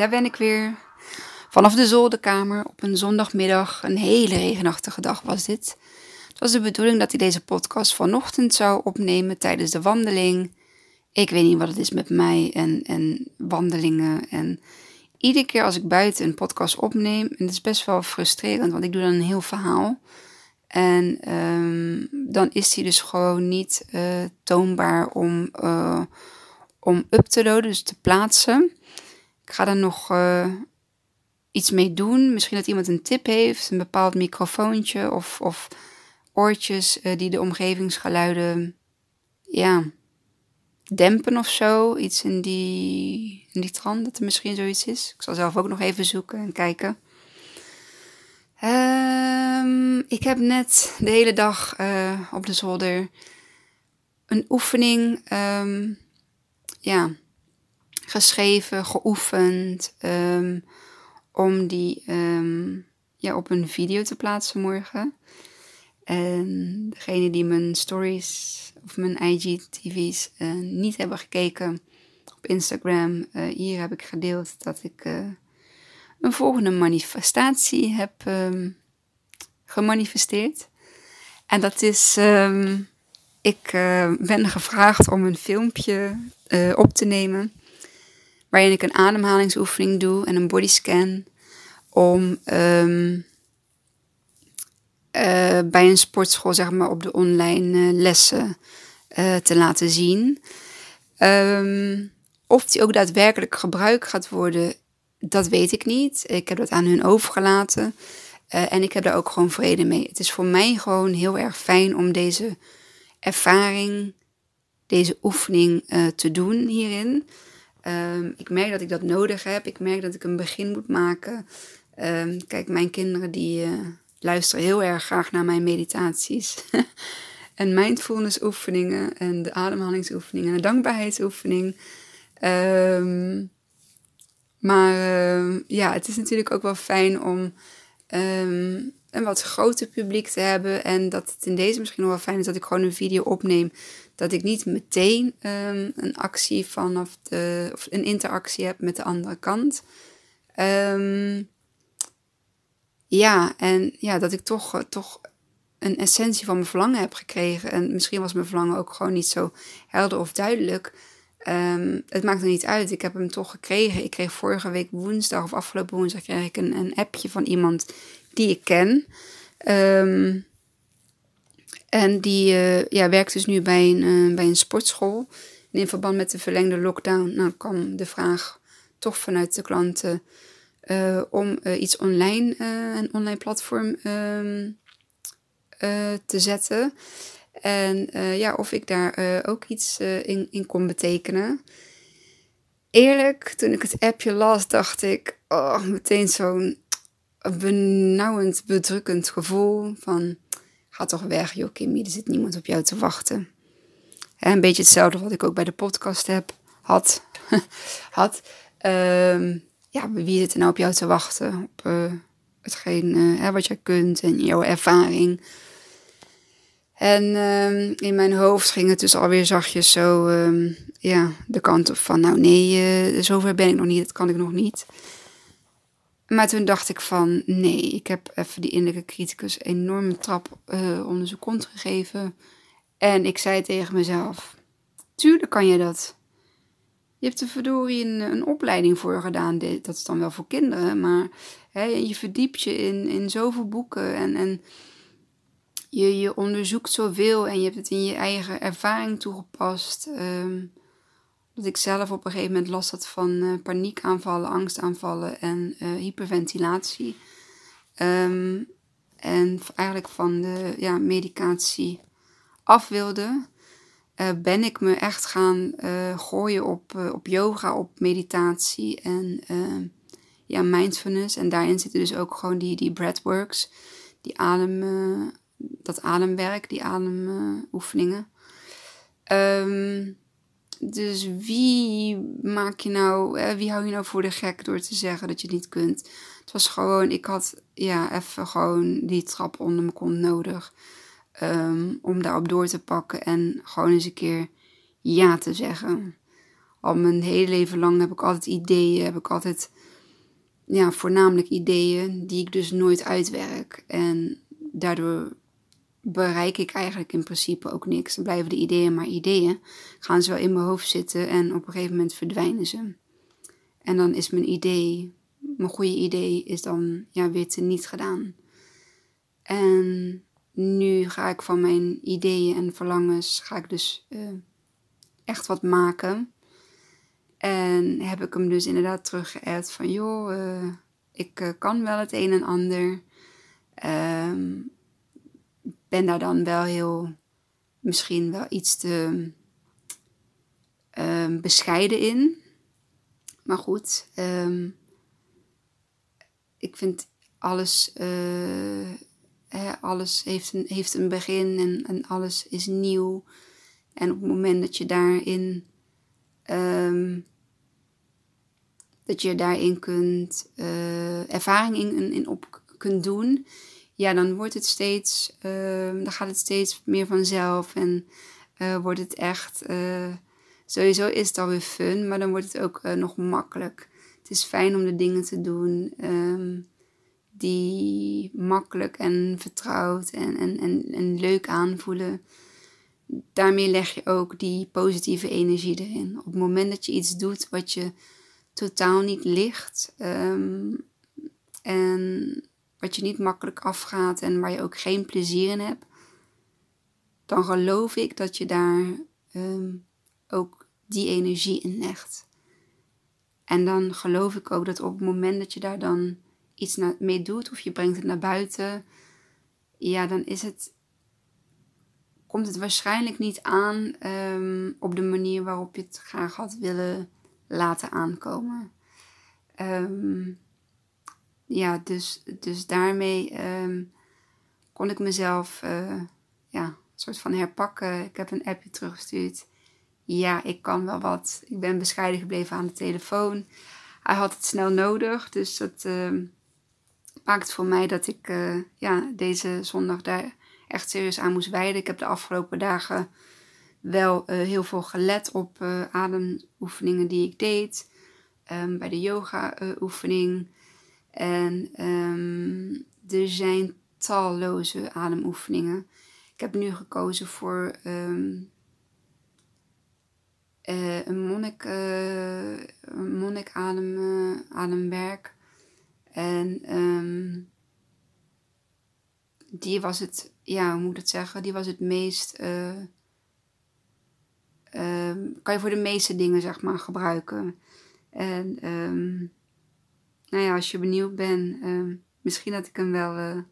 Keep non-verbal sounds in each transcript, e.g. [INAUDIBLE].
daar ben ik weer. Vanaf de zolderkamer op een zondagmiddag. Een hele regenachtige dag was dit. Het was de bedoeling dat ik deze podcast vanochtend zou opnemen tijdens de wandeling. Ik weet niet wat het is met mij en, en wandelingen. En iedere keer als ik buiten een podcast opneem, en het is best wel frustrerend, want ik doe dan een heel verhaal. En um, dan is die dus gewoon niet uh, toonbaar om, uh, om up te loaden, dus te plaatsen. Ik ga daar nog uh, iets mee doen. Misschien dat iemand een tip heeft, een bepaald microfoontje of, of oortjes die de omgevingsgeluiden ja, dempen of zo. Iets in die, in die dat er misschien zoiets is. Ik zal zelf ook nog even zoeken en kijken. Um, ik heb net de hele dag uh, op de zolder een oefening um, ja, geschreven, geoefend. Um, om die ja, op een video te plaatsen morgen. En degene die mijn stories of mijn IGTV's uh, niet hebben gekeken op Instagram, uh, hier heb ik gedeeld dat ik uh, een volgende manifestatie heb um, gemanifesteerd. En dat is, ik ben gevraagd om een filmpje op te nemen. Waarin ik een ademhalingsoefening doe en een bodyscan. Om um, uh, bij een sportschool, zeg maar, op de online lessen te laten zien. Um, of die ook daadwerkelijk gebruikt gaat worden, dat weet ik niet. Ik heb dat aan hun overgelaten. En ik heb daar ook gewoon vrede mee. Het is voor mij gewoon heel erg fijn om deze ervaring, deze oefening te doen hierin. Um, ik merk dat ik dat nodig heb. Ik merk dat ik een begin moet maken. Um, kijk, mijn kinderen die uh, luisteren heel erg graag naar mijn meditaties. [LAUGHS] en mindfulness oefeningen en de ademhalingsoefeningen en de dankbaarheidsoefening. Um, maar ja, het is natuurlijk ook wel fijn om een wat groter publiek te hebben. En dat het in deze misschien nog wel fijn is dat ik gewoon een video opneem. Dat ik niet meteen um, een actie vanaf de, of een interactie heb met de andere kant. Um, ja, en ja, dat ik toch, toch een essentie van mijn verlangen heb gekregen. En misschien was mijn verlangen ook gewoon niet zo helder of duidelijk. Um, het maakt er niet uit. Ik heb hem toch gekregen. Ik kreeg vorige week woensdag of afgelopen woensdag kreeg ik een, een appje van iemand die ik ken. En die uh, ja, werkt dus nu bij een, uh, bij een sportschool. En in verband met de verlengde lockdown nou, kwam de vraag toch vanuit de klanten uh, om iets online, een online platform um, te zetten. En ja, of ik daar ook iets in, in kon betekenen. Eerlijk, toen ik het appje las, dacht ik, oh, meteen zo'n benauwend, bedrukkend gevoel van, ga toch weg joh Kimmy, er zit niemand op jou te wachten. En een beetje hetzelfde wat ik ook bij de podcast heb, had. [LAUGHS] had. Um, ja, wie zit er nou op jou te wachten? Op hetgeen wat jij kunt en jouw ervaring. En um, in mijn hoofd ging het dus alweer zachtjes zo um, ja, de kant op van, nou nee, uh, zover ben ik nog niet, dat kan ik nog niet. Maar toen dacht ik van, nee, ik heb even die innerlijke criticus een enorme trap uh, onder zijn kont gegeven. En ik zei tegen mezelf, tuurlijk kan je dat. Je hebt er verdorie een, een opleiding voor gedaan, dat is dan wel voor kinderen, maar hè, je verdiept je in, in zoveel boeken en... en je, je onderzoekt zoveel en je hebt het in je eigen ervaring toegepast. Um, dat ik zelf op een gegeven moment last had van uh, paniekaanvallen, angstaanvallen en uh, hyperventilatie. Um, en eigenlijk van de ja, medicatie af wilde, uh, ben ik me echt gaan gooien op, op yoga, op meditatie en ehm, ja, mindfulness. En daarin zitten dus ook gewoon die, die breathworks, die adem dat ademwerk, die ademoefeningen. Um, dus wie maak je nou, wie hou je nou voor de gek door te zeggen dat je het niet kunt? Het was gewoon, ik had ja, even gewoon die trap onder mijn kont nodig. Um, om daarop door te pakken en gewoon eens een keer ja te zeggen. Al mijn hele leven lang heb ik altijd ideeën, heb ik altijd ja, voornamelijk ideeën die ik dus nooit uitwerk. En daardoor bereik ik eigenlijk in principe ook niks. Blijven de ideeën maar ideeën. Gaan ze wel in mijn hoofd zitten en op een gegeven moment verdwijnen ze. En dan is mijn idee, mijn goede idee, is dan ja, weer te niet gedaan. En nu ga ik van mijn ideeën en verlangens, ga ik dus uh, echt wat maken. En heb ik hem dus inderdaad teruggeëd van, joh, uh, ik uh, kan wel het een en ander. Um, ben daar dan wel heel, misschien wel iets te um, bescheiden in. Maar goed, um, ik vind alles, uh, hè, alles heeft een, heeft een begin en, en alles is nieuw. En op het moment dat je daarin, um, dat je daarin kunt, uh, ervaring in, in op kunt doen, ja, dan wordt het steeds, uh, dan gaat het steeds meer vanzelf en uh, wordt het echt, uh, sowieso is het alweer fun, maar dan wordt het ook nog makkelijk. Het is fijn om de dingen te doen um, die makkelijk en vertrouwd en, en, en, leuk aanvoelen. Daarmee leg je ook die positieve energie erin. Op het moment dat je iets doet wat je totaal niet ligt um, en wat je niet makkelijk afgaat en waar je ook geen plezier in hebt, dan geloof ik dat je daar um, ook die energie in legt. En dan geloof ik ook dat op het moment dat je daar dan iets mee doet of je brengt het naar buiten, ja, dan is het, komt het waarschijnlijk niet aan um, op de manier waarop je het graag had willen laten aankomen. Um, ja, dus, dus daarmee um, kon ik mezelf uh, ja, een soort van herpakken. Ik heb een appje teruggestuurd. Ja, ik kan wel wat. Ik ben bescheiden gebleven aan de telefoon. Hij had het snel nodig, dus dat uh, maakt voor mij dat ik uh, ja, deze zondag daar echt serieus aan moest wijden. Ik heb de afgelopen dagen wel uh, heel veel gelet op ademoefeningen die ik deed. Um, bij de yoga-oefening. En um, er zijn talloze ademoefeningen. Ik heb nu gekozen voor um, uh, een monnik, uh, monnik uh, ademwerk. En um, die was het, ja, hoe moet ik het zeggen? Die was het meest, kan je voor de meeste dingen zeg maar gebruiken. En nou ja, als je benieuwd bent, uh, misschien dat ik hem wel uh,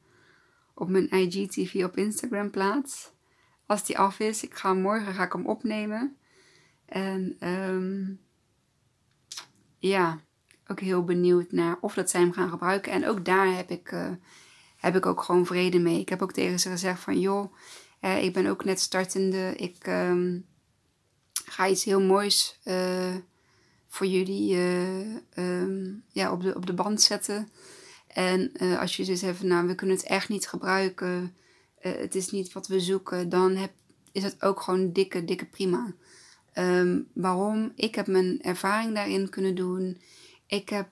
op mijn IGTV op Instagram plaats. Als die af is, ik ga morgen ga ik hem opnemen. En um, ja, ook heel benieuwd naar of dat zij hem gaan gebruiken. En ook daar heb ik, uh, heb ik ook gewoon vrede mee. Ik heb ook tegen ze gezegd van joh, ik ben ook net startende. Ik um, ga iets heel moois voor jullie uh, ja, op, de, op de band zetten. En uh, als je dus even, nou, we kunnen het echt niet gebruiken, uh, het is niet wat we zoeken, dan heb, is het ook gewoon dikke, dikke prima. Um, waarom? Ik heb mijn ervaring daarin kunnen doen. Ik heb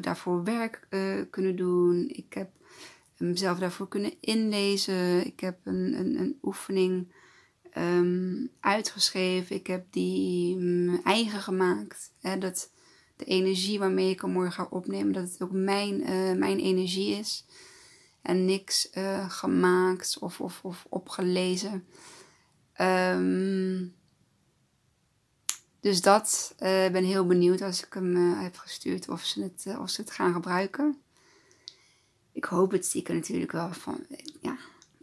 daarvoor werk kunnen doen. Ik heb mezelf daarvoor kunnen inlezen. Ik heb een, een, een oefening um, uitgeschreven. Ik heb die mijn eigen gemaakt. Hè, dat de energie waarmee ik hem morgen ga opnemen, dat het ook mijn, uh, mijn energie is. En niks uh, gemaakt of, of, of opgelezen. Um, dus dat uh, ben heel benieuwd als ik hem heb gestuurd of ze, het, of ze het gaan gebruiken. Ik hoop het stiekem natuurlijk wel van, ja,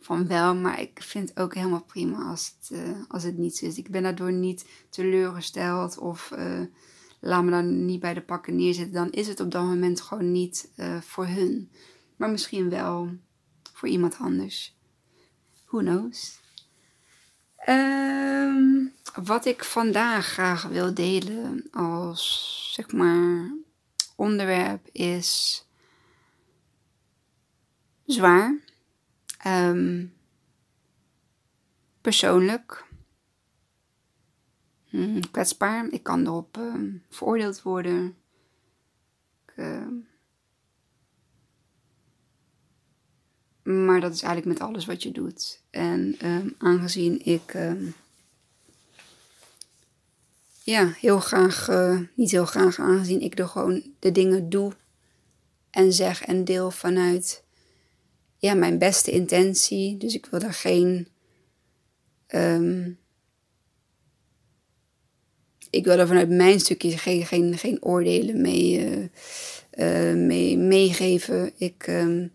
van wel, maar ik vind het ook helemaal prima als het, uh, als het niet zo is. Ik ben daardoor niet teleurgesteld of uh, laat me dan niet bij de pakken neerzetten. Dan is het op dat moment gewoon niet uh, voor hun, maar misschien wel voor iemand anders. Who knows? Um, wat ik vandaag graag wil delen als zeg maar onderwerp is zwaar Um, persoonlijk. Hmm, kwetsbaar. Ik kan erop ehm, veroordeeld worden. Ehm, maar dat is eigenlijk met alles wat je doet. En aangezien ik ja, heel graag, eh, niet heel graag, aangezien ik er gewoon de dingen doe en zeg en deel vanuit ja, mijn beste intentie. Dus ik wil daar geen. Um, ik wil daar vanuit mijn stukje geen, geen, geen oordelen mee, uh, mee meegeven. Ik um,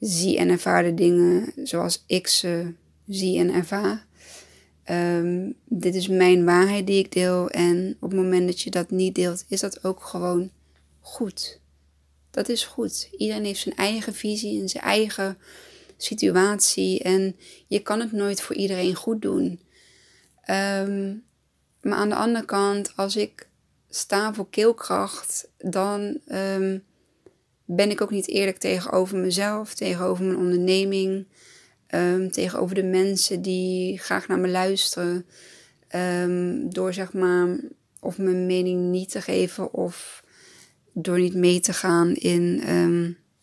zie en ervaar de dingen zoals ik ze zie en ervaar. Um, dit is mijn waarheid die ik deel. En op het moment dat je dat niet deelt, is dat ook gewoon goed. Dat is goed. Iedereen heeft zijn eigen visie en zijn eigen situatie. En je kan het nooit voor iedereen goed doen. Um, maar aan de andere kant, als ik sta voor keelkracht, dan um, ben ik ook niet eerlijk tegenover mezelf, tegenover mijn onderneming, um, tegenover de mensen die graag naar me luisteren. Door zeg maar of mijn mening niet te geven of door niet mee te gaan in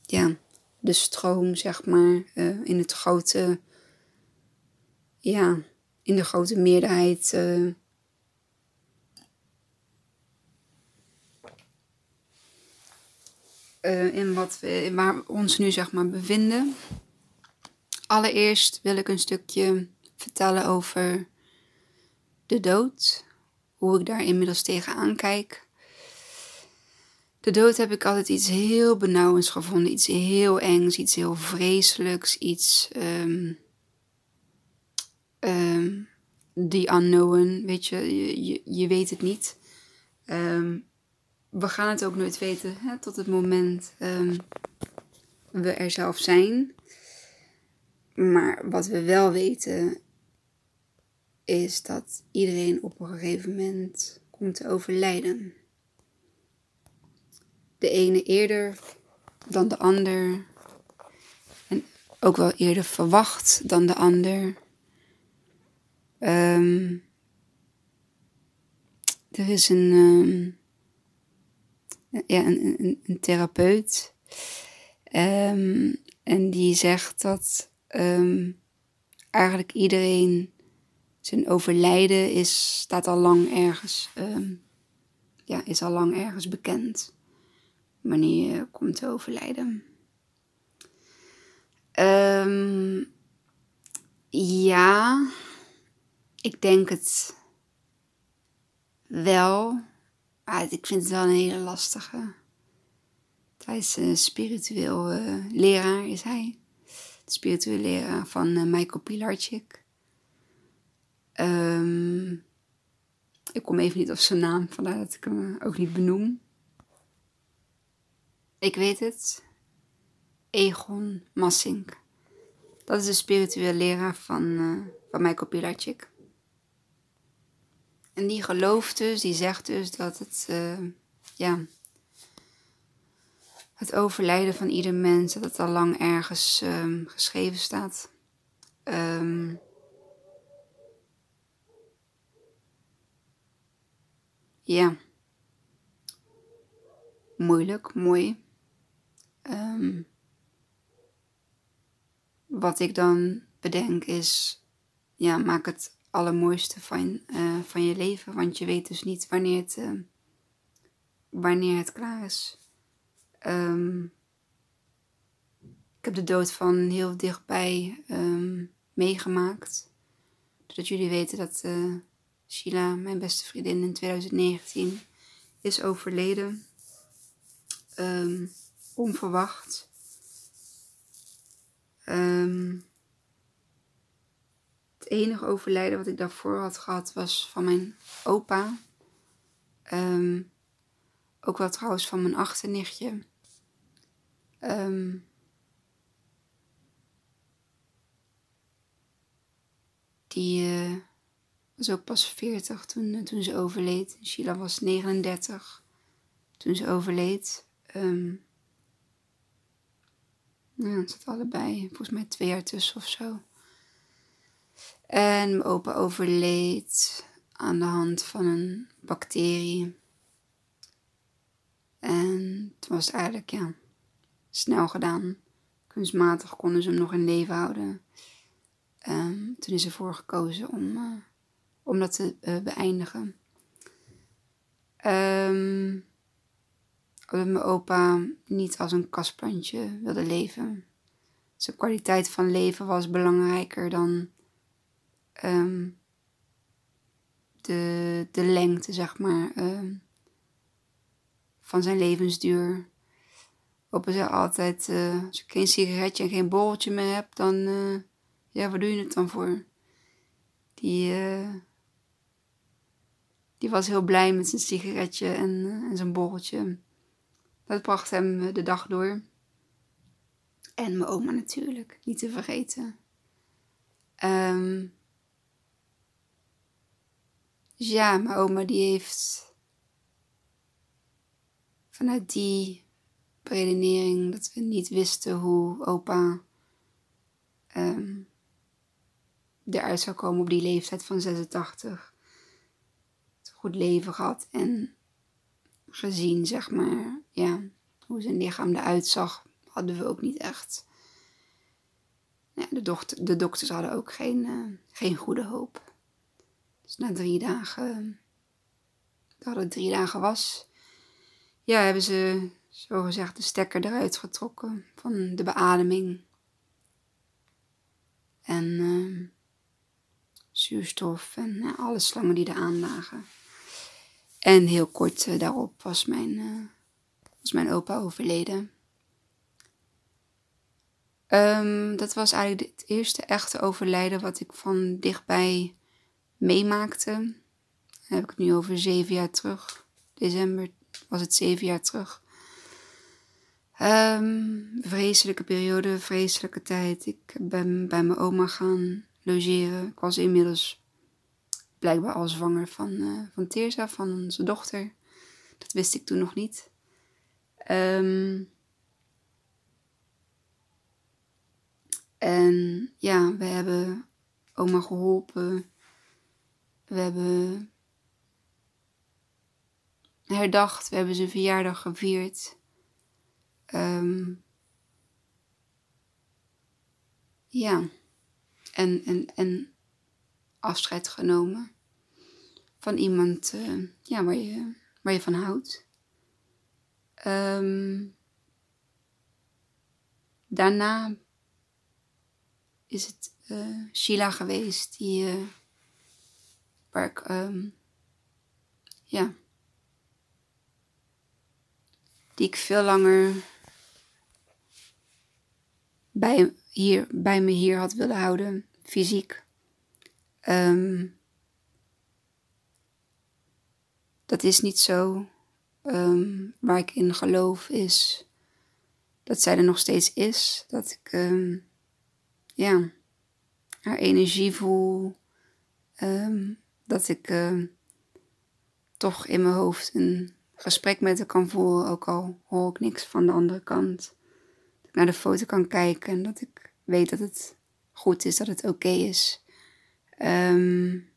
ja, de stroom, zeg maar, uh, in het grote, ja, in de grote meerderheid. Uh, in wat we, waar we ons nu zeg maar bevinden. Allereerst wil ik een stukje vertellen over de dood. Hoe ik daar inmiddels tegenaan kijk. De dood heb ik altijd iets heel benauwends gevonden. Iets heel engs, iets heel vreselijks. Iets. Um, um, the unknown, weet je, je, je, weet het niet. Um, we gaan het ook nooit weten hè, tot het moment um, we er zelf zijn. Maar wat we wel weten is dat iedereen op een gegeven moment komt te overlijden. De ene eerder dan de ander. En ook wel eerder verwacht dan de ander. Um, er is een. Um, ja, een, een, therapeut. Um, en die zegt dat eigenlijk iedereen zijn overlijden is, staat al lang ergens, ja, is al lang ergens bekend. Wanneer je komt te overlijden. ja, ik denk het wel. Ik vind het wel een hele lastige. Hij is een spiritueel uh, leraar, is hij. Spiritueel leraar van uh, Michael Pilarczyk. Um, ik kom even niet op zijn naam, vandaar dat ik hem ook niet benoem. Ik weet het. Egon Massink. Dat is de spiritueel leraar van, uh, van Pilarczyk. En die gelooft dus, die zegt dus dat het, uh, ja, het overlijden van ieder mens, dat het al lang ergens um, geschreven staat. Um, ja, moeilijk, mooi. Um, wat ik dan bedenk is, ja, maak het allermooiste van, uh, van je leven. Want je weet dus niet wanneer het, uh, wanneer het klaar is. Um, ik heb de dood van heel dichtbij meegemaakt. Zodat jullie weten dat uh, Sheila, mijn beste vriendin in 2019, is overleden. Onverwacht. Um, enige overlijden wat ik daarvoor had gehad was van mijn opa. Um, ook wel trouwens van mijn achternichtje. Um, die uh, was ook pas 40 toen, uh, toen ze overleed. Sheila was 39 toen ze overleed. Ja, het zat allebei volgens mij twee jaar tussen of zo. En mijn opa overleed aan de hand van een bacterie. En toen was het eigenlijk ja, snel gedaan. kunstmatig konden ze hem nog in leven houden. Um, toen is ervoor gekozen om, uh, om dat te uh, beëindigen. Um, omdat mijn opa niet als een kastplantje wilde leven. Zijn kwaliteit van leven was belangrijker dan um, de, de lengte, zeg maar, van zijn levensduur. Opa zei altijd, uh, als ik geen sigaretje en geen borreltje meer heb, dan, uh, ja, waar doe je het dan voor? Die, uh, die was heel blij met zijn sigaretje en, en zijn borreltje. Dat bracht hem de dag door. En mijn oma natuurlijk, niet te vergeten. Dus ja, mijn oma die heeft vanuit die redenering dat we niet wisten hoe opa um, eruit zou komen op die leeftijd van 86. Goed leven gehad en gezien, zeg maar, ja, hoe zijn lichaam eruit zag, hadden we ook niet echt. De, dochter, de dokters hadden ook geen, uh, geen goede hoop. Dus na drie dagen, dat het drie dagen was, ja, hebben ze zo gezegd de stekker eruit getrokken van de beademing. En uh, zuurstof en alle slangen die eraan lagen. En heel kort uh, daarop was mijn, uh, was mijn opa overleden. Um, dat was eigenlijk het eerste echte overlijden wat ik van dichtbij meemaakte. Heb ik het nu over zeven jaar terug. December was het zeven jaar terug. Um, vreselijke periode, vreselijke tijd. Ik ben bij mijn oma gaan logeren. Ik was inmiddels blijkbaar al zwanger van, uh, van Teersa, van onze dochter. Dat wist ik toen nog niet. Um, en ja, we hebben oma geholpen. We hebben herdacht. We hebben zijn verjaardag gevierd. Um, ja, en, en, en afscheid genomen van iemand uh, ja, waar, je, waar je van houdt. Um, daarna is het uh, Sheila geweest, die, uh, waar ik, um, ja, die ik veel langer bij, hier, bij me hier had willen houden, fysiek. Um, dat is niet zo. Um, waar ik in geloof is dat zij er nog steeds is. Dat ik, um, ja, haar energie voel. dat ik toch in mijn hoofd een gesprek met haar kan voeren, ook al hoor ik niks van de andere kant naar de foto kan kijken en dat ik weet dat het goed is, dat het oké is. Um,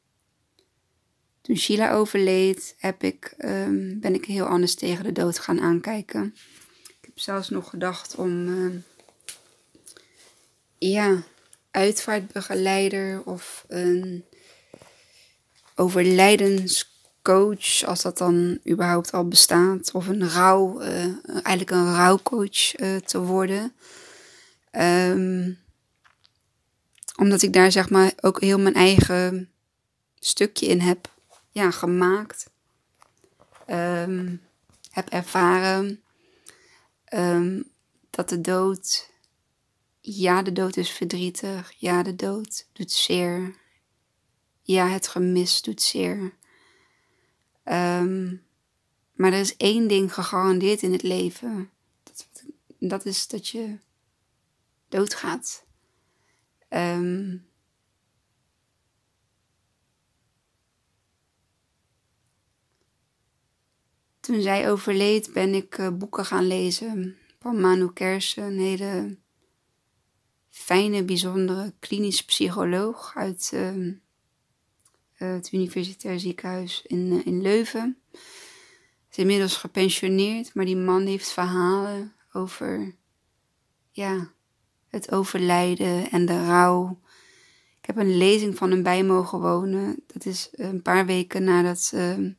toen Sheila overleed, heb ik, um, ben ik heel anders tegen de dood gaan aankijken. Ik heb zelfs nog gedacht om, uh, ja, uitvaartbegeleider of een overlijdenscoach, als dat dan überhaupt al bestaat, of een rouw, uh, eigenlijk een rouwcoach uh, te worden. Um, omdat ik daar zeg maar ook heel mijn eigen stukje in heb ja, gemaakt. Um, heb ervaren um, dat de dood, ja, de dood is verdrietig. Ja, de dood doet zeer. Ja, het gemis doet zeer. Um, maar er is één ding gegarandeerd in het leven. Dat, dat is dat je doodgaat. Um, toen zij overleed ben ik uh, boeken gaan lezen van Manu Kersen, een hele fijne, bijzondere klinisch psycholoog uit uh, het Universitair Ziekenhuis in, uh, in Leuven. Ze is inmiddels gepensioneerd, maar die man heeft verhalen over ja, het overlijden en de rouw. Ik heb een lezing van hem bij mogen wonen. Dat is een paar weken nadat uh,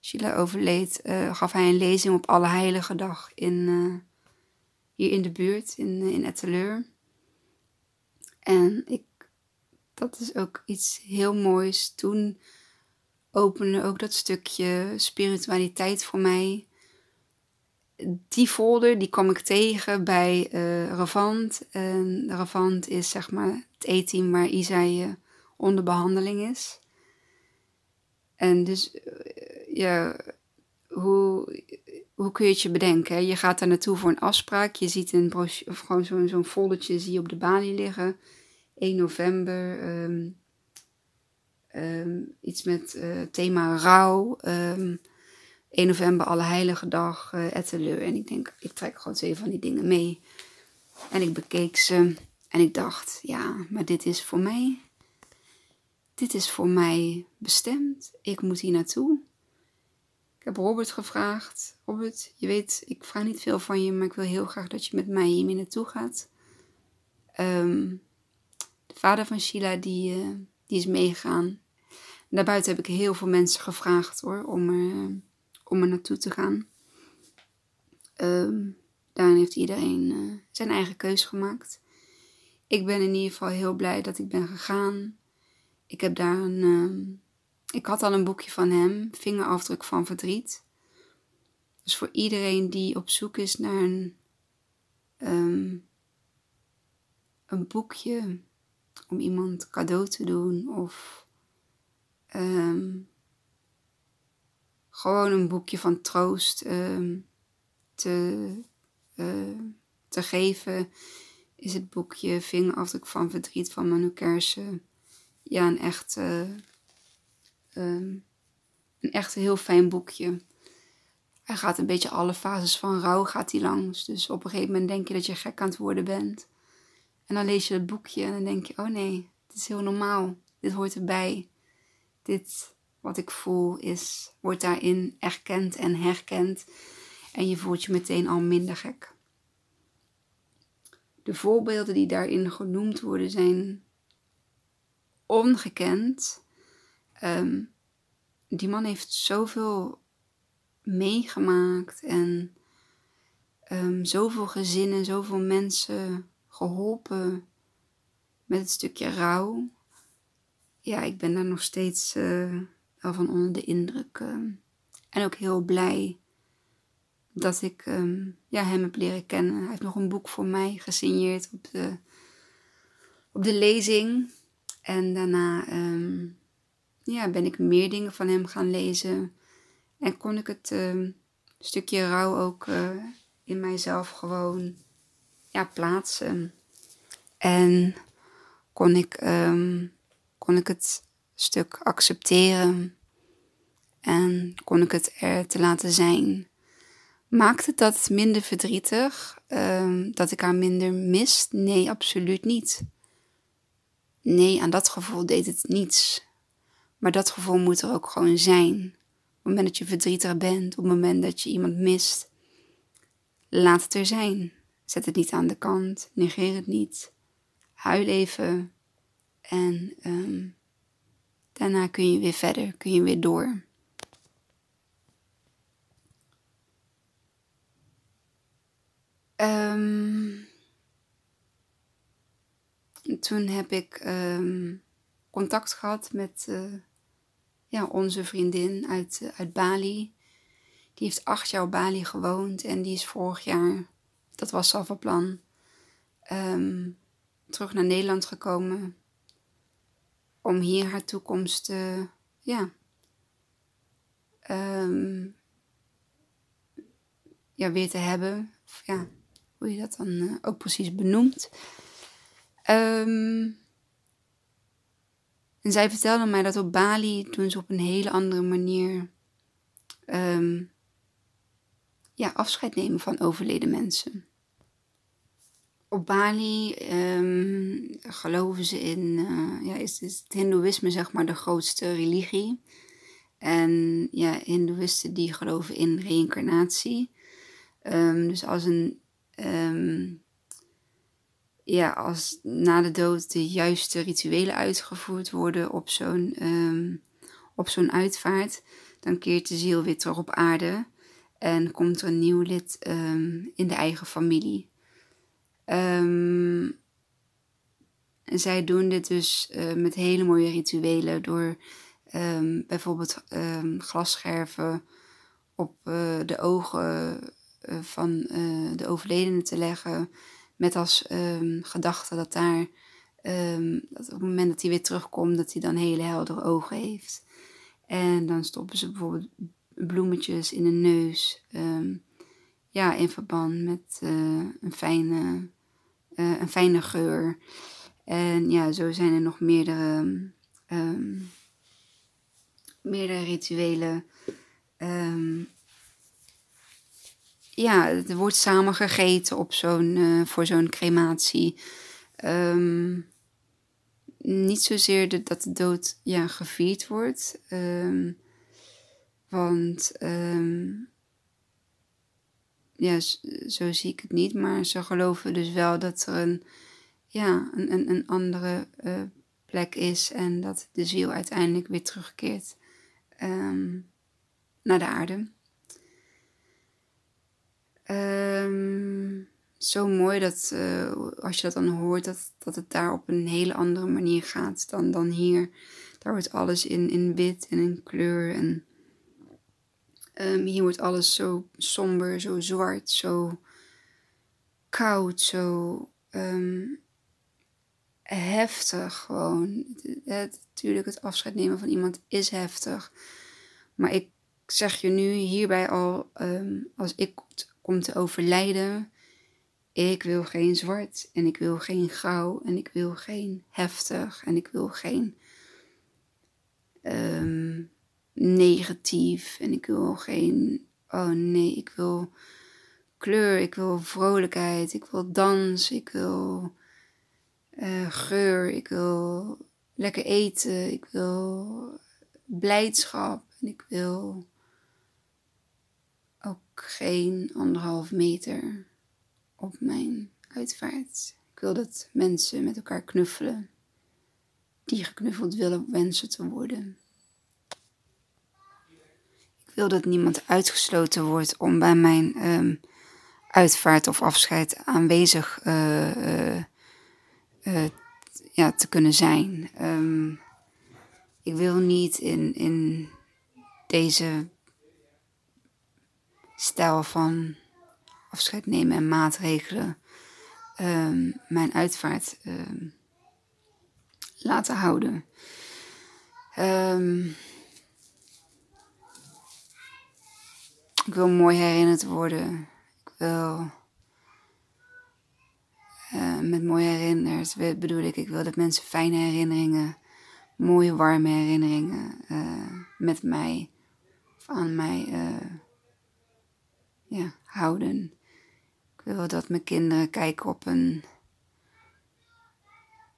Sheila overleed, uh, gaf hij een lezing op Alle Heilige Dag in, uh, hier in de buurt, in, in Etteleur. En ik, dat is ook iets heel moois. Toen opende ook dat stukje spiritualiteit voor mij die folder die kwam ik tegen bij uh, Ravant. En Ravant is zeg maar het E-team waar Isai onder behandeling is. En dus, uh, ja, hoe, hoe kun je het je bedenken? Je gaat daar naartoe voor een afspraak. Je ziet een of gewoon zo'n zo'n foldertje zie je op de balie liggen. 1 november. Um, um, iets met uh, thema rouw. Um, 1 november, Alle Heilige Dag, uh, Etteleur. En ik denk, ik trek gewoon twee van die dingen mee. En ik bekeek ze en ik dacht, ja, maar dit is voor mij. Dit is voor mij bestemd. Ik moet hier naartoe. Ik heb Robert gevraagd. Robert, je weet, ik vraag niet veel van je, maar ik wil heel graag dat je met mij hiermee naartoe gaat. Um, de vader van Sheila, die, uh, die is meegegaan. Daarbuiten heb ik heel veel mensen gevraagd hoor, om er om er naartoe te gaan. Um, daarin heeft iedereen uh, zijn eigen keus gemaakt. Ik ben in ieder geval heel blij dat ik ben gegaan. Ik heb daar een. Uh, ik had al een boekje van hem, Vingerafdruk van Verdriet. Dus voor iedereen die op zoek is naar een, um, een boekje om iemand cadeau te doen of um, gewoon een boekje van troost uh, te, uh, te geven, is het boekje Vingerafdruk van Verdriet van Manu Kersen. Ja, een echt, uh, een echt heel fijn boekje. Hij gaat een beetje alle fases van rouw gaat hij langs. Dus op een gegeven moment denk je dat je gek aan het worden bent. En dan lees je het boekje en dan denk je, oh nee, dit is heel normaal. Dit hoort erbij. Dit, wat ik voel is, wordt daarin erkend en herkend. En je voelt je meteen al minder gek. De voorbeelden die daarin genoemd worden zijn ongekend. Um, die man heeft zoveel meegemaakt en um, zoveel gezinnen, zoveel mensen geholpen met het stukje rouw. Ja, ik ben daar nog steeds uh, wel van onder de indruk. Ehm, en ook heel blij dat ik um, ja, hem heb leren kennen. Hij heeft nog een boek voor mij gesigneerd op de, op de lezing. En daarna um, ja, ben ik meer dingen van hem gaan lezen. En kon ik het stukje rouw ook uh, in mijzelf gewoon ja, plaatsen. En kon ik, kon ik het stuk accepteren en kon ik het er te laten zijn. Maakt het dat minder verdrietig? Uh, dat ik haar minder mist? Nee, absoluut niet. Nee, aan dat gevoel deed het niets. Maar dat gevoel moet er ook gewoon zijn. Op het moment dat je verdrietig bent, op het moment dat je iemand mist, laat het er zijn. Zet het niet aan de kant, negeer het niet. Huil even en um, Daarna kun je weer verder, kun je weer door. Um, toen heb ik um, contact gehad met uh, ja, onze vriendin uit, uh, uit Bali. Die heeft acht jaar op Bali gewoond en die is vorig jaar, dat was al van plan, um, terug naar Nederland gekomen om hier haar toekomst uh, ja, um, ja, weer te hebben. Of ja, hoe je dat dan uh, ook precies benoemt. Um, en zij vertelde mij dat op Bali doen ze op een hele andere manier um, ja, afscheid nemen van overleden mensen op Bali um, geloven ze in, uh, ja, is, is, het Hindoeïsme zeg maar de grootste religie. En ja, Hindoeïsten die geloven in reïncarnatie. Um, dus als een, um, ja, als na de dood de juiste rituelen uitgevoerd worden op zo'n ehm, op zo'n uitvaart, dan keert de ziel weer terug op aarde en komt er een nieuw lid ehm, in de eigen familie. Um, en zij doen dit dus uh, met hele mooie rituelen door um, bijvoorbeeld um, glasscherven op uh, de ogen uh, van de overledene te leggen. Met als gedachte dat daar, op het moment dat hij weer terugkomt, dat hij dan hele heldere ogen heeft. En dan stoppen ze bijvoorbeeld bloemetjes in de neus. ja, in verband met een, fijne, een fijne geur. En ja, zo zijn er nog meerdere, um, meerdere rituelen. Um, ja, er wordt samen gegeten op zo'n, uh, voor zo'n crematie. Um, niet zozeer dat de dood ja, gevierd wordt. want ja, zo zie ik het niet. Maar ze geloven dus wel dat er een ja, een, een, een andere uh, plek is en dat de ziel uiteindelijk weer terugkeert um, naar de aarde. Um, zo mooi dat uh, als je dat dan hoort, dat, dat het daar op een hele andere manier gaat dan, dan hier. Daar wordt alles in, in wit en in kleur. En um, hier wordt alles zo somber, zo zwart, zo koud, zo um, heftig gewoon. Het, natuurlijk, het afscheid nemen van iemand is heftig. Maar ik zeg je nu hierbij al, um, als ik kom te overlijden, ik wil geen zwart en ik wil geen grauw en ik wil geen heftig en ik wil geen negatief en ik wil geen, oh nee, ik wil kleur, ik wil vrolijkheid, ik wil dans, ik wil uh, geur, ik wil lekker eten, ik wil blijdschap en ik wil ook geen anderhalf meter op mijn uitvaart. Ik wil dat mensen met elkaar knuffelen die geknuffeld willen wensen te worden. Wil dat niemand uitgesloten wordt om bij mijn um, uitvaart of afscheid aanwezig uh, uh, uh, ja, te kunnen zijn. Um, ik wil niet in, in deze stijl van afscheid nemen en maatregelen um, mijn uitvaart laten houden. Ik wil mooi herinnerd worden. Ik wil uh, met mooie herinners bedoel ik, ik wil dat mensen fijne herinneringen, mooie warme herinneringen uh, met mij of aan mij uh, ja, houden. Ik wil dat mijn kinderen kijken op een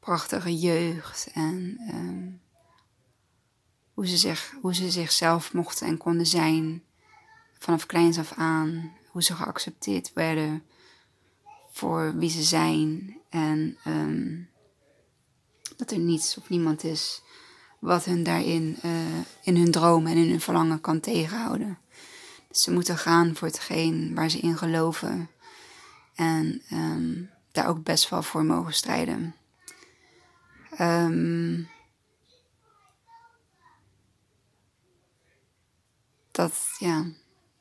prachtige jeugd en um, hoe, ze zich, hoe ze zichzelf mochten en konden zijn vanaf kleins af aan, hoe ze geaccepteerd werden voor wie ze zijn. En um, dat er niets of niemand is wat hun daarin, uh, in hun dromen en in hun verlangen kan tegenhouden. Dus ze moeten gaan voor hetgeen waar ze in geloven. En um, daar ook best wel voor mogen strijden. Um, dat, ja,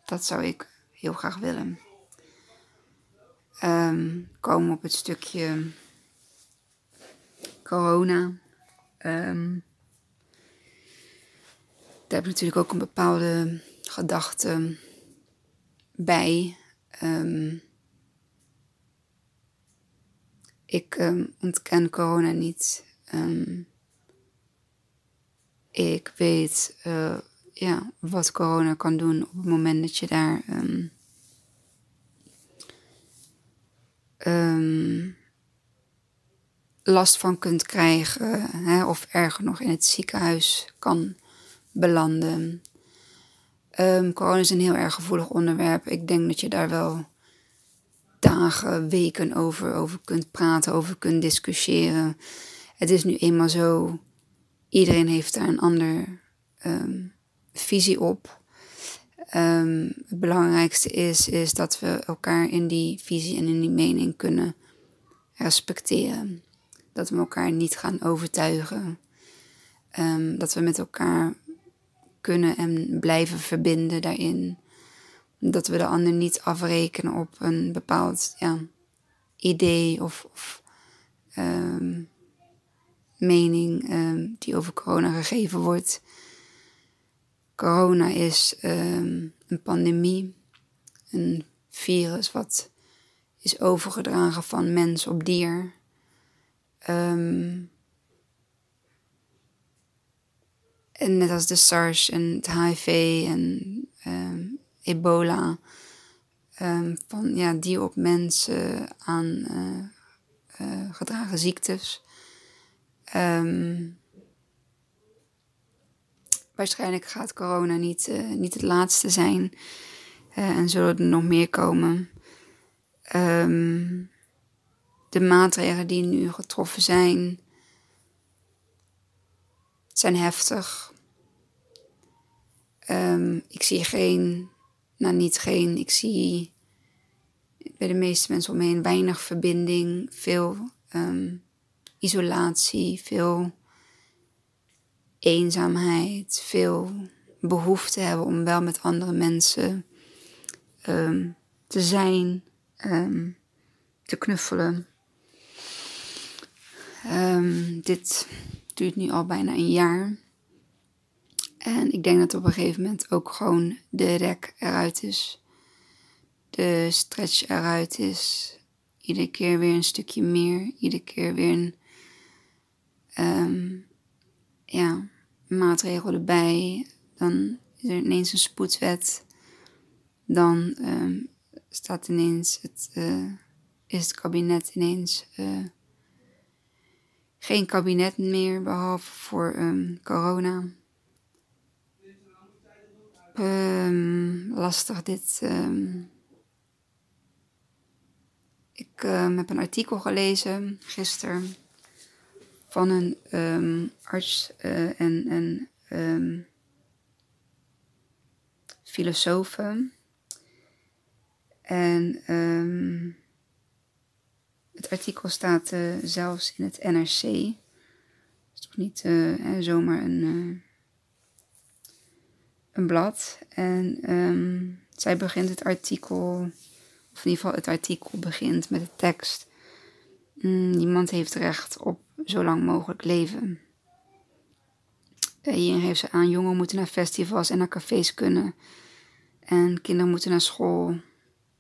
dat zou ik heel graag willen um, komen op het stukje corona. Um, daar heb ik natuurlijk ook een bepaalde gedachte bij. Um, ik ontken corona niet. ik weet uh, ja, wat corona kan doen op het moment dat je daar um, last van kunt krijgen, hè, of erger nog in het ziekenhuis kan belanden. Um, corona is een heel erg gevoelig onderwerp. Ik denk dat je daar wel dagen, weken over, over kunt praten, over kunt discussiëren. Het is nu eenmaal zo, iedereen heeft daar een ander ehm, visie op. Ehm, het belangrijkste is, is dat we elkaar in die visie en in die mening kunnen respecteren. Dat we elkaar niet gaan overtuigen. Ehm, dat we met elkaar kunnen en blijven verbinden daarin. Dat we de ander niet afrekenen op een bepaald ja, idee of, ehm, mening die over corona gegeven wordt. Corona is um, een pandemie, een virus wat is overgedragen van mens op dier. Um, en net als de SARS en het HIV en um, ebola, van ja, dier op mensen aan uh, uh, gedragen ziektes. Um, waarschijnlijk gaat corona niet, uh, niet het laatste zijn. en zullen er nog meer komen. Um, de maatregelen die nu getroffen zijn, zijn heftig. Um, ik zie geen, nou niet geen, ik zie bij de meeste mensen om me heen weinig verbinding, veel um, isolatie, veel eenzaamheid, veel behoefte hebben om wel met andere mensen um, te zijn, um, te knuffelen. Um, dit duurt nu al bijna een jaar. En ik denk dat op een gegeven moment ook gewoon de rek eruit is. De stretch eruit is. Iedere keer weer een stukje meer. Iedere keer weer een ja, maatregel erbij. Dan is er ineens een spoedwet. Dan um, staat ineens het, uh, is het kabinet ineens uh, geen kabinet meer, behalve voor um, corona. Um, lastig dit. Ik heb een artikel gelezen gisteren van een um, arts uh, en, en um. En um, het artikel staat uh, zelfs in het NRC. Het is toch niet uh, zomaar een, een blad. En zij begint het artikel, of in ieder geval het artikel begint met de tekst. Mm, niemand heeft recht op zo lang mogelijk leven. Hierin geeft ze aan, jongen moeten naar festivals en naar cafés kunnen. En kinderen moeten naar school.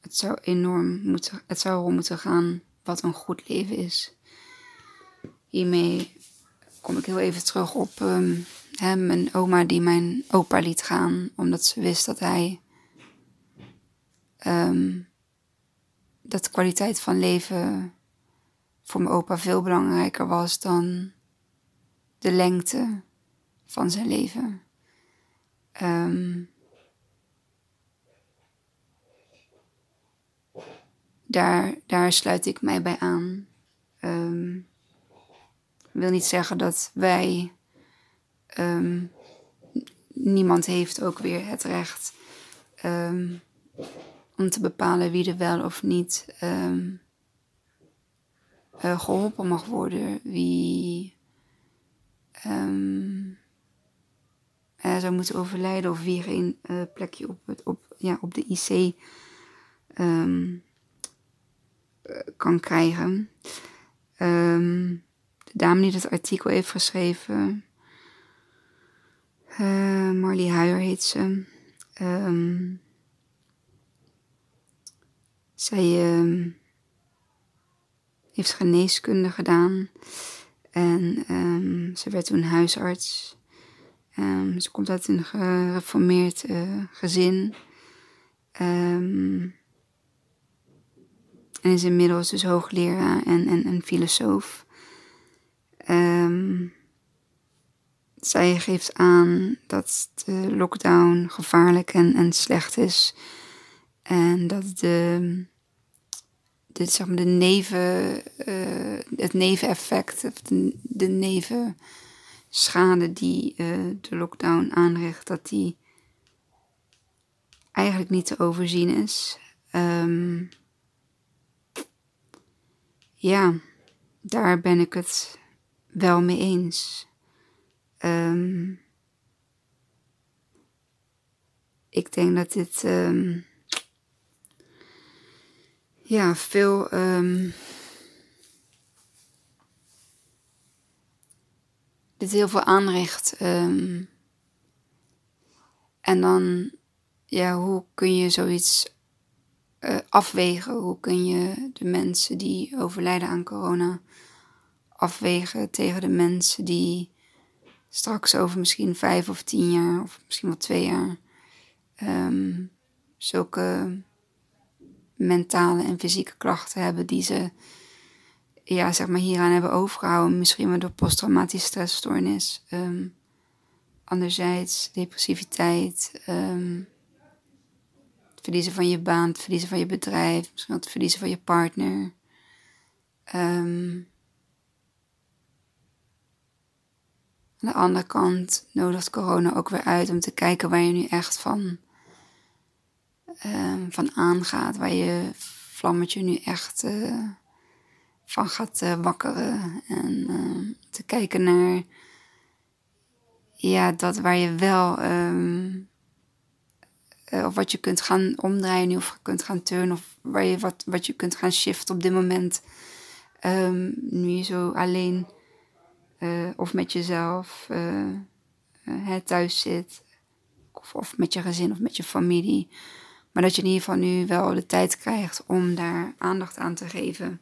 Het zou enorm moeten, het zou erom moeten gaan wat een goed leven is. Hiermee kom ik heel even terug op um, hem, mijn oma die mijn opa liet gaan, omdat ze wist dat hij um, dat de kwaliteit van leven voor mijn opa veel belangrijker was dan de lengte van zijn leven. Um, daar, daar sluit ik mij bij aan. Um, wil niet zeggen dat wij. Um, niemand heeft ook weer het recht om te bepalen wie er wel of niet uh, geholpen mag worden, wie um, uh, zou moeten overlijden of wie geen uh, plekje op, het, op, ja, op de IC um, kan krijgen. Um, de dame die het artikel heeft geschreven, Marlie Huijer heet ze. Zij heeft geneeskunde gedaan en um, ze werd toen huisarts. ze komt uit een gereformeerd uh, gezin. Um, en is inmiddels dus hoogleraar en, en, en filosoof. Zij geeft aan dat de lockdown gevaarlijk en, en slecht is. En dat de, de, zeg maar de neven, uh, het neveneffect, de, de nevenschade die uh, de lockdown aanricht, dat die eigenlijk niet te overzien is. Um, ja, daar ben ik het wel mee eens. Um, ik denk dat dit um, ja, veel um, dit heel veel aanricht. en dan, ja, hoe kun je zoiets uh, afwegen? Hoe kun je de mensen die overlijden aan corona afwegen tegen de mensen die straks over misschien vijf of tien jaar, of misschien wel twee jaar, um, zulke mentale en fysieke klachten hebben die ze ja, zeg maar hieraan hebben overgehouden. Misschien wel door posttraumatische stressstoornis. Um, anderzijds depressiviteit. Um, het verliezen van je baan, het verliezen van je bedrijf, misschien het verliezen van je partner. Um, aan de andere kant nodigt corona ook weer uit om te kijken waar je nu echt van, um, van aangaat. Waar je vlammetje nu echt uh, van gaat uh, wakkeren. En uh, te kijken naar ja, dat waar je wel um, uh, of wat je kunt gaan omdraaien of kunt gaan turnen of waar je wat, wat je kunt gaan shiften op dit moment. Nu je zo alleen of met jezelf thuis zit of, of met je gezin of met je familie. Maar dat je in ieder geval nu wel de tijd krijgt om daar aandacht aan te geven.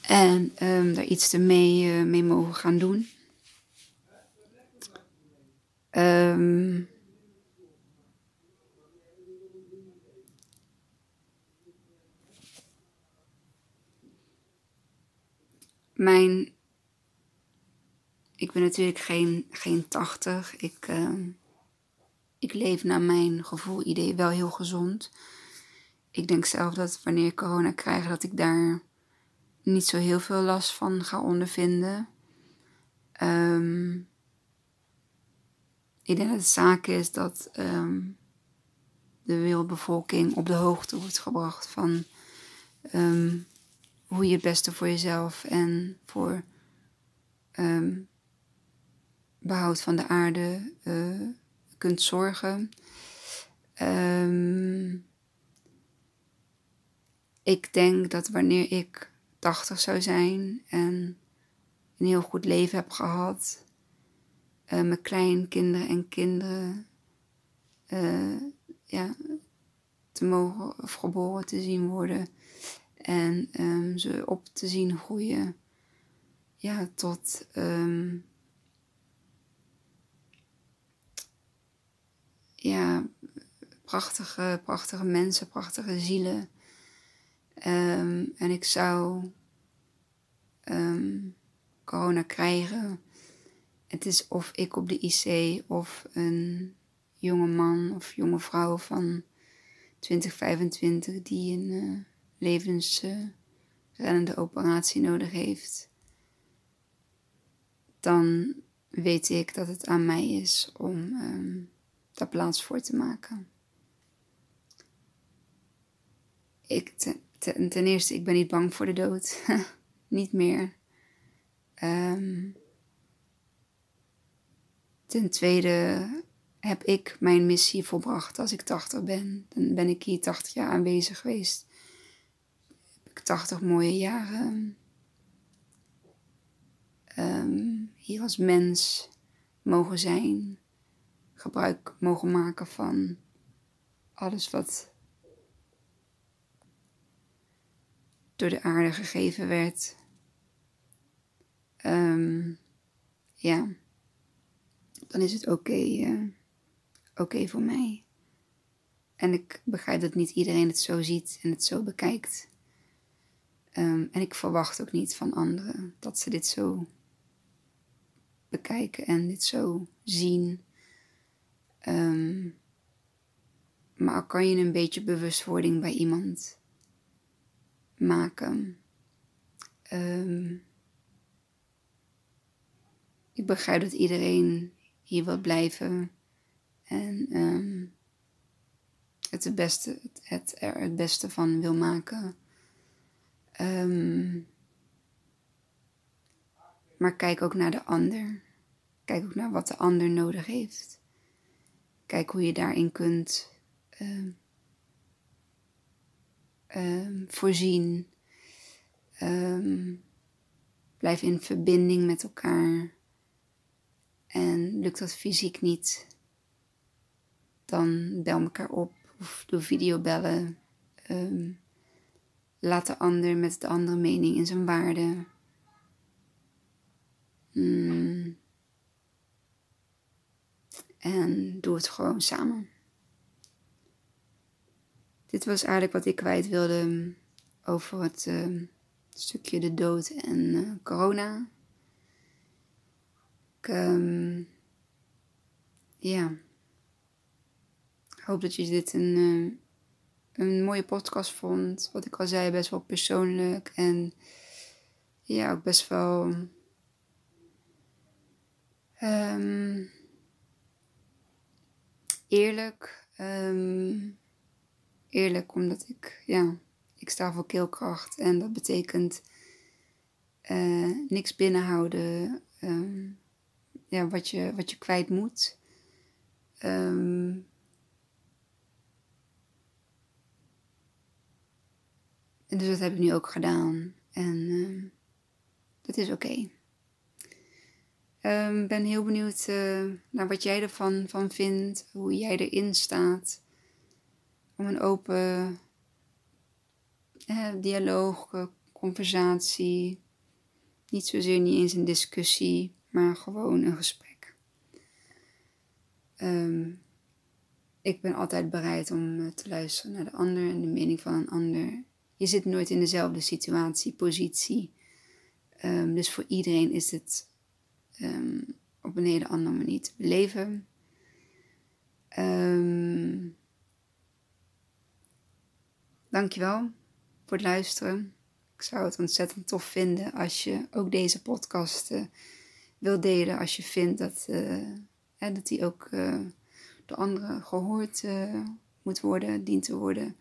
En daar iets mee, mee mogen gaan doen. Um, mijn. Ik ben natuurlijk geen, geen 80. Ik, uh, ik leef naar mijn gevoel, idee wel heel gezond. Ik denk zelf dat wanneer ik corona krijg, dat ik daar niet zo heel veel last van ga ondervinden. Um, ik denk dat het zaak is dat um, de wereldbevolking op de hoogte wordt gebracht van um, hoe je het beste voor jezelf en voor behoud van de aarde uh, kunt zorgen. Um, ik denk dat wanneer ik 80 zou zijn en een heel goed leven heb gehad, uh, mijn kleinkinderen en kinderen uh, ja, te mogen of geboren te zien worden en um, ze op te zien groeien. Ja, tot um, ja, prachtige, prachtige mensen, prachtige zielen. Um, en ik zou corona krijgen. Het is of ik op de IC of een jonge man of jonge vrouw van 2025 die een uh, levensreddende operatie nodig heeft, dan weet ik dat het aan mij is om um, daar plaats voor te maken. Ik, ten, eerste, ik ben niet bang voor de dood. [LAUGHS] niet meer. Um, ten tweede heb ik mijn missie volbracht als ik 80 ben. Dan ben ik hier 80 jaar aanwezig geweest. 80 mooie jaren um, hier als mens mogen zijn, gebruik mogen maken van alles wat door de aarde gegeven werd. Um, ja, dan is het oké uh, oké voor mij. En ik begrijp dat niet iedereen het zo ziet en het zo bekijkt. Um, en ik verwacht ook niet van anderen dat ze dit zo bekijken en dit zo zien. Um, maar kan je een beetje bewustwording bij iemand maken. Ehm, ik begrijp dat iedereen hier wil blijven en um, het, het, beste, het, het, er het beste van wil maken. Maar kijk ook naar de ander. Kijk ook naar wat de ander nodig heeft. Kijk hoe je daarin kunt um, um, voorzien. blijf in verbinding met elkaar. En lukt dat fysiek niet, dan bel elkaar op of doe videobellen. Um, laat de ander met de andere mening in zijn waarde. Mm. En doe het gewoon samen. Dit was eigenlijk wat ik kwijt wilde over het uh, stukje de dood en uh, corona. Ik, um, ja, hoop dat je dit een, uh, een mooie podcast vond. Wat ik al zei, best wel persoonlijk en ja, ook best wel um, eerlijk. Um, eerlijk omdat ik, ja, ik sta voor keelkracht en dat betekent uh, niks binnenhouden. Um, ja, wat, je, wat je kwijt moet. Um, dus dat heb ik nu ook gedaan. En dat is oké. Um, ben heel benieuwd uh, naar wat jij ervan van vindt. Hoe jij erin staat. Om een open uh, dialoog, conversatie. Niet zozeer niet eens een discussie maar gewoon een gesprek. Um, ik ben altijd bereid om eh, te luisteren naar de ander en de mening van een ander. Je zit nooit in dezelfde situatie, positie. Um, dus voor iedereen is het um, op een hele andere manier te beleven. Um, dankjewel voor het luisteren. Ik zou het ontzettend tof vinden als je ook deze podcast uh, wil delen als je vindt dat, uh, dat die ook uh, door anderen gehoord moet worden, dient te worden.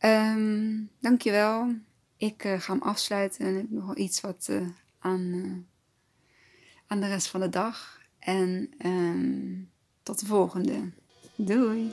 Um, dankjewel. Ik ga hem afsluiten en heb nog iets wat aan, aan de rest van de dag. En um, tot de volgende. Doei!